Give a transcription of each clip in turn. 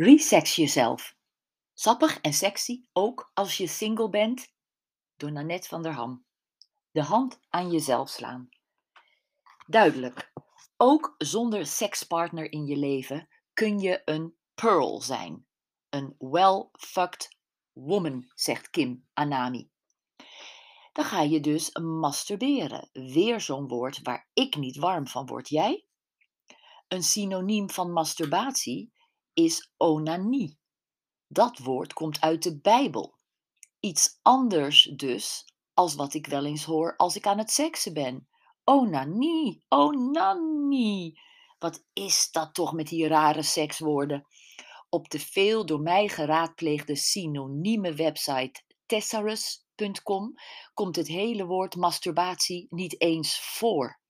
Resex jezelf. Sappig en sexy, ook als je single bent. Door Nanette van der Ham. De hand aan jezelf slaan. Duidelijk. Ook zonder sekspartner in je leven kun je een pearl zijn. Een well-fucked woman, zegt Kim Anami. Dan ga je dus masturberen. Weer zo'n woord waar ik niet warm van word. Jij? Een synoniem van masturbatie is onanie. Dat woord komt uit de Bijbel. Iets anders dus als wat ik wel eens hoor als ik aan het seksen ben. Onanie, onanie. Wat is dat toch met die rare sekswoorden? Op de veel door mij geraadpleegde synonieme website thesaurus.com komt het hele woord masturbatie niet eens voor.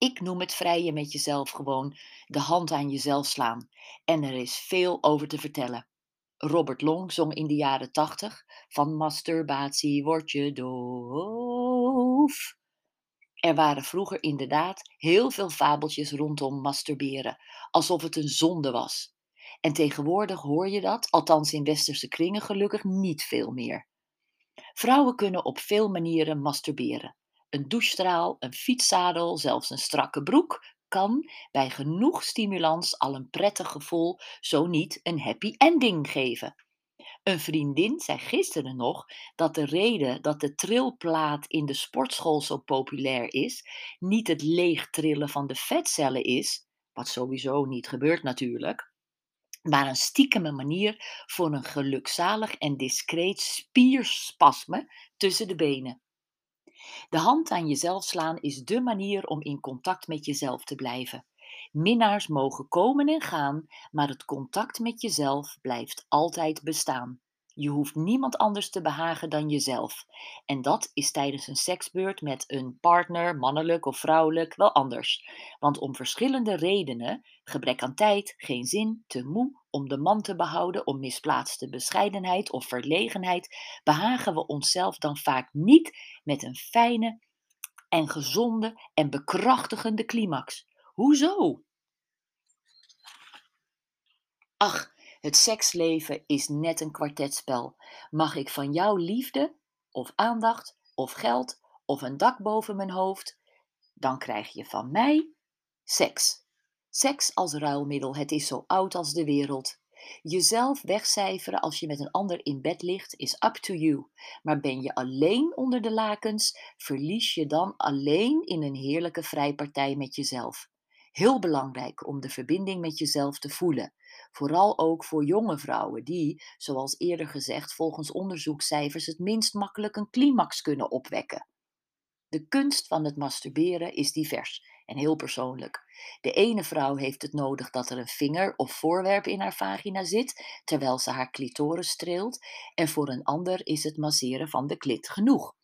Ik noem het vrijen met jezelf gewoon de hand aan jezelf slaan. En er is veel over te vertellen. Robert Long zong in de jaren tachtig: Van masturbatie word je doof. Er waren vroeger inderdaad heel veel fabeltjes rondom masturberen, alsof het een zonde was. En tegenwoordig hoor je dat, althans in westerse kringen gelukkig, niet veel meer. Vrouwen kunnen op veel manieren masturberen. Een douchestraal, een fietszadel, zelfs een strakke broek kan bij genoeg stimulans al een prettig gevoel, zo niet een happy ending geven. Een vriendin zei gisteren nog dat de reden dat de trilplaat in de sportschool zo populair is, niet het leegtrillen van de vetcellen is, wat sowieso niet gebeurt natuurlijk, maar een stiekeme manier voor een gelukzalig en discreet spierspasme tussen de benen. De hand aan jezelf slaan is dé manier om in contact met jezelf te blijven. Minnaars mogen komen en gaan, maar het contact met jezelf blijft altijd bestaan. Je hoeft niemand anders te behagen dan jezelf. En dat is tijdens een seksbeurt met een partner, mannelijk of vrouwelijk, wel anders. Want om verschillende redenen, gebrek aan tijd, geen zin, te moe, om de man te behouden, om misplaatste bescheidenheid of verlegenheid, behagen we onszelf dan vaak niet met een fijne en gezonde en bekrachtigende climax. Hoezo? Ach, het seksleven is net een kwartetspel. Mag ik van jou liefde, of aandacht, of geld, of een dak boven mijn hoofd? Dan krijg je van mij seks. Seks als ruilmiddel, het is zo oud als de wereld. Jezelf wegcijferen als je met een ander in bed ligt is up to you. Maar ben je alleen onder de lakens, verlies je dan alleen in een heerlijke vrijpartij met jezelf. Heel belangrijk om de verbinding met jezelf te voelen. Vooral ook voor jonge vrouwen die, zoals eerder gezegd, volgens onderzoekscijfers het minst makkelijk een climax kunnen opwekken. De kunst van het masturberen is divers en heel persoonlijk. De ene vrouw heeft het nodig dat er een vinger of voorwerp in haar vagina zit terwijl ze haar clitoris streelt, en voor een ander is het masseren van de klit genoeg.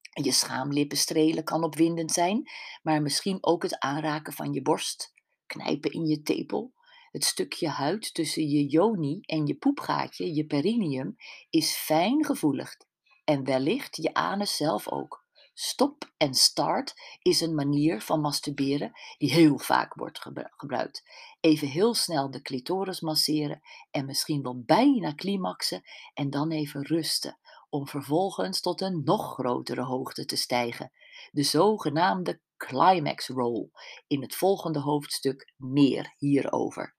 Je schaamlippen strelen kan opwindend zijn, maar misschien ook het aanraken van je borst, knijpen in je tepel. Het stukje huid tussen je joni en je poepgaatje, je perineum, is fijn gevoelig. En wellicht je anus zelf ook. Stop en start is een manier van masturberen die heel vaak wordt gebruikt. Even heel snel de clitoris masseren en misschien wel bijna climaxen en dan even rusten om vervolgens tot een nog grotere hoogte te stijgen. De zogenaamde climax roll. In het volgende hoofdstuk meer hierover.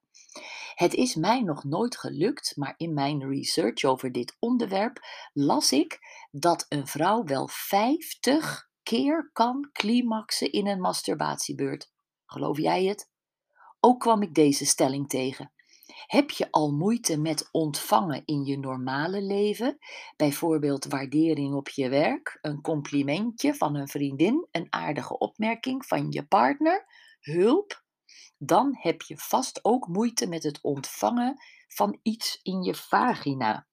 Het is mij nog nooit gelukt, maar in mijn research over dit onderwerp las ik dat een vrouw wel 50 keer kan climaxen in een masturbatiebeurt. Geloof jij het? Ook kwam ik deze stelling tegen. Heb je al moeite met ontvangen in je normale leven? Bijvoorbeeld waardering op je werk, een complimentje van een vriendin, een aardige opmerking van je partner, hulp? Dan heb je vast ook moeite met het ontvangen van iets in je vagina.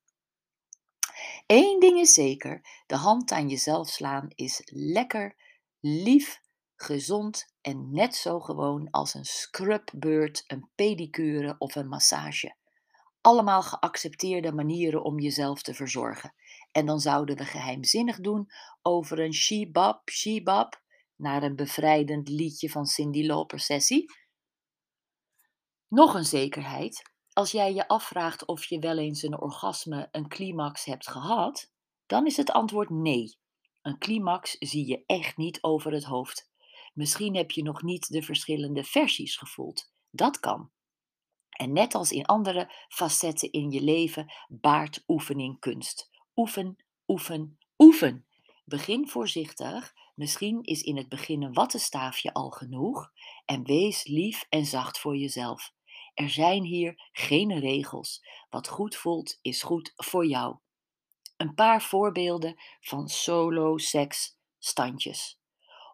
Eén ding is zeker: de hand aan jezelf slaan is lekker, lief, gezond en net zo gewoon als een scrubbeurt, een pedicure of een massage. Allemaal geaccepteerde manieren om jezelf te verzorgen. En dan zouden we geheimzinnig doen over een shebab, shebab, naar een bevrijdend liedje van Cindy Lauper sessie. Nog een zekerheid. als jij je afvraagt of je wel eens een orgasme, een climax hebt gehad, dan is het antwoord nee. Een climax zie je echt niet over het hoofd. Misschien heb je nog niet de verschillende versies gevoeld. Dat kan. En net als in andere facetten in je leven baart oefening kunst. Oefen, oefen, oefen. Begin voorzichtig. Misschien is in het begin een wattenstaafje al genoeg. En wees lief en zacht voor jezelf. Er zijn hier geen regels. Wat goed voelt, is goed voor jou. Een paar voorbeelden van solo seks standjes.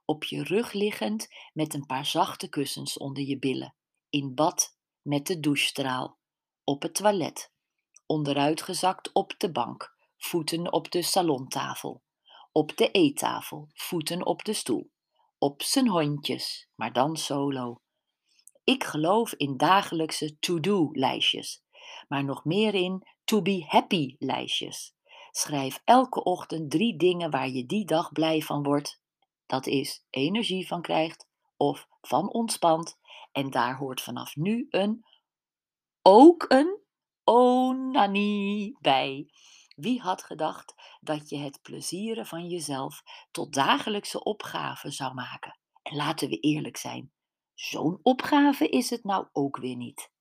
Op je rug liggend met een paar zachte kussens onder je billen. In bad met de douchestraal. Op het toilet. Onderuitgezakt op de bank. Voeten op de salontafel. Op de eettafel. Voeten op de stoel. Op zijn hondjes, maar dan solo. Ik geloof in dagelijkse to-do-lijstjes, maar nog meer in to-be-happy-lijstjes. Schrijf elke ochtend drie dingen waar je die dag blij van wordt. Dat is energie van krijgt of van ontspant. En daar hoort vanaf nu een ook een onanie bij. Wie had gedacht dat je het plezieren van jezelf tot dagelijkse opgave zou maken? En laten we eerlijk zijn, zo'n opgave is het nou ook weer niet.